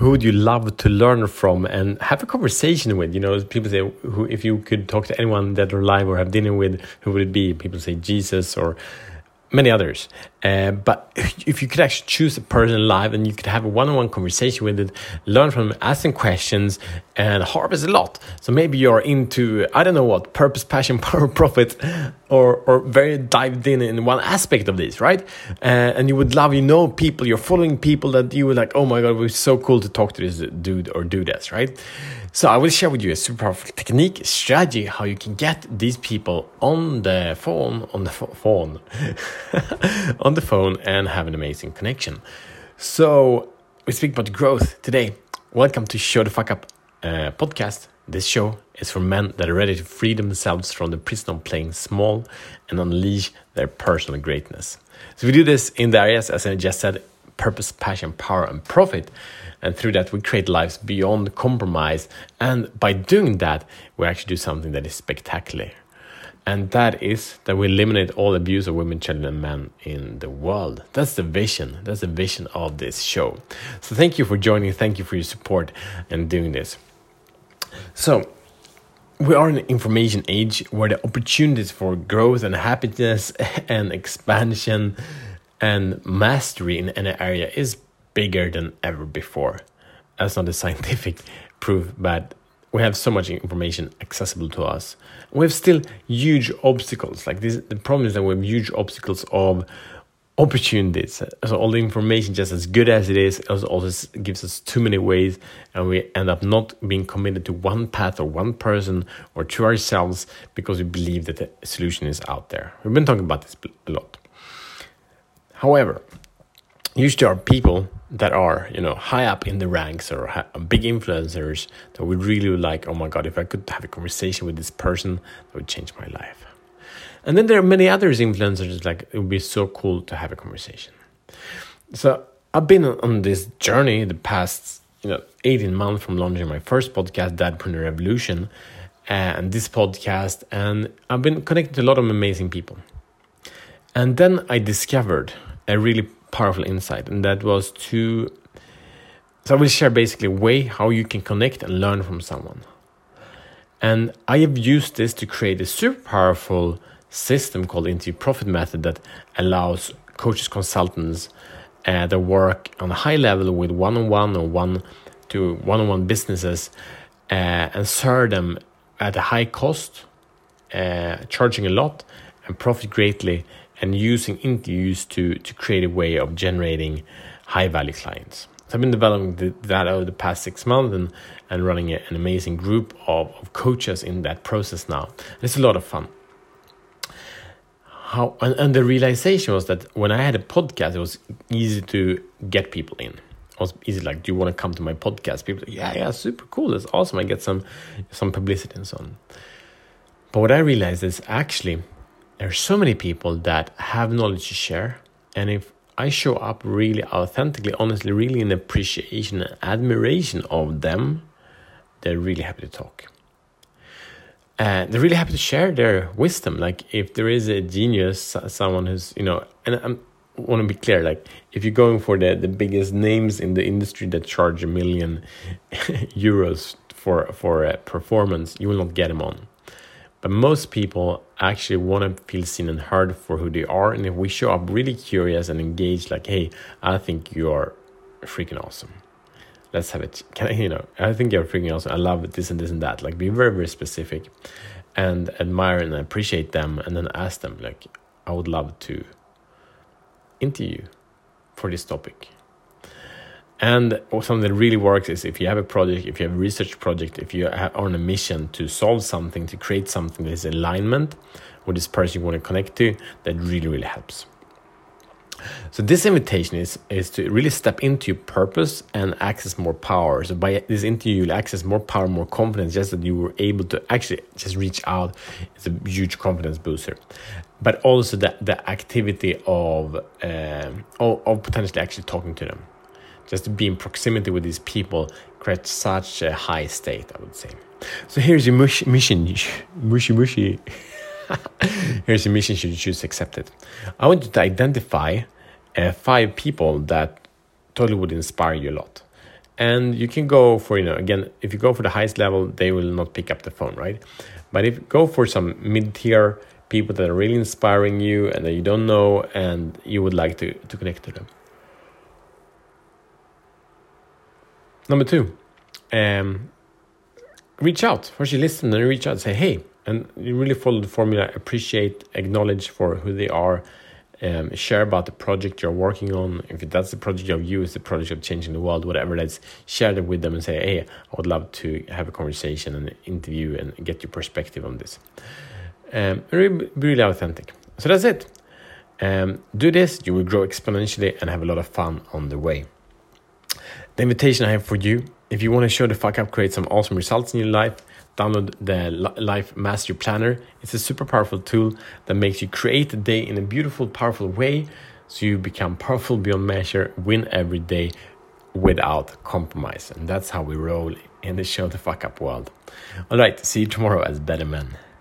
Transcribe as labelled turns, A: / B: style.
A: who would you love to learn from and have a conversation with? You know, people say, who, if you could talk to anyone that are alive or have dinner with, who would it be? People say Jesus or many others. Uh, but if you could actually choose a person alive and you could have a one-on-one conversation with it, learn from them, ask them questions, and harvest a lot. So maybe you're into I don't know what purpose, passion, power, profit, or or very dived in in one aspect of this, right? Uh, and you would love you know people, you're following people that you would like. Oh my god, it was so cool to talk to this dude or do this, right? So I will share with you a super powerful technique, strategy, how you can get these people on the phone, on the phone, on the phone, and have an amazing connection. So we speak about growth today. Welcome to Show the Fuck Up uh, podcast. This show is for men that are ready to free themselves from the prison of playing small and unleash their personal greatness. So we do this in the areas, as I just said, purpose, passion, power, and profit. And through that, we create lives beyond compromise. And by doing that, we actually do something that is spectacular. And that is that we eliminate all abuse of women, children, and men in the world. That's the vision. That's the vision of this show. So thank you for joining. Thank you for your support and doing this. So, we are in an information age where the opportunities for growth and happiness and expansion and mastery in any area is bigger than ever before. That's not a scientific proof, but we have so much information accessible to us. We have still huge obstacles. Like this, the problem is that we have huge obstacles of opportunities. So all the information, just as good as it is, also gives us too many ways, and we end up not being committed to one path or one person or to ourselves because we believe that the solution is out there. We've been talking about this a lot. However, usually are people that are you know high up in the ranks or big influencers that would really like oh my god if i could have a conversation with this person that would change my life and then there are many others influencers like it would be so cool to have a conversation so i've been on this journey the past you know 18 months from launching my first podcast dadpreneur revolution and this podcast and i've been connected to a lot of amazing people and then i discovered a really powerful insight, and that was to. So I will share basically a way how you can connect and learn from someone. And I have used this to create a super powerful system called Interview Profit Method that allows coaches, consultants uh, that work on a high level with one on one or one to one on one businesses uh, and serve them at a high cost, uh, charging a lot and profit greatly and using interviews to, to create a way of generating high value clients. So I've been developing that over the past six months and, and running an amazing group of, of coaches in that process now. It's a lot of fun. How and, and the realization was that when I had a podcast, it was easy to get people in. It was easy, like, do you want to come to my podcast? People, yeah, yeah, super cool. That's awesome. I get some some publicity and so on. But what I realized is actually there are so many people that have knowledge to share. And if I show up really authentically, honestly, really in appreciation and admiration of them, they're really happy to talk. And they're really happy to share their wisdom. Like if there is a genius, someone who's, you know, and I want to be clear, like if you're going for the, the biggest names in the industry that charge a million euros for for a performance, you will not get them on. But most people actually want to feel seen and heard for who they are. And if we show up really curious and engaged, like, hey, I think you are freaking awesome. Let's have it. Can I, you know, I think you're freaking awesome. I love this and this and that. Like, be very, very specific and admire and appreciate them. And then ask them, like, I would love to interview for this topic. And something that really works is if you have a project, if you have a research project, if you are on a mission to solve something, to create something that is alignment with this person you want to connect to, that really, really helps. So this invitation is is to really step into your purpose and access more power. So by this interview, you'll access more power, more confidence. Just that you were able to actually just reach out It's a huge confidence booster. But also the the activity of um, of, of potentially actually talking to them just to be in proximity with these people creates such a high state, I would say. So here's your mush, mission, mushy mushy. here's your mission should you choose it. I want you to identify uh, five people that totally would inspire you a lot. and you can go for you know again if you go for the highest level they will not pick up the phone right but if go for some mid-tier people that are really inspiring you and that you don't know and you would like to, to connect to them number two um, reach out first you listen and reach out and say hey and you really follow the formula appreciate acknowledge for who they are um, share about the project you're working on. If that's the project of you, it's the project of changing the world, whatever is, share that with them and say, hey, I would love to have a conversation and interview and get your perspective on this. Um, really, really authentic. So that's it. Um, do this, you will grow exponentially and have a lot of fun on the way. The invitation I have for you, if you want to show the fuck up, create some awesome results in your life, download the Life Mastery Planner. It's a super powerful tool that makes you create the day in a beautiful, powerful way so you become powerful beyond measure, win every day without compromise. And that's how we roll in the show the fuck up world. All right, see you tomorrow as better men.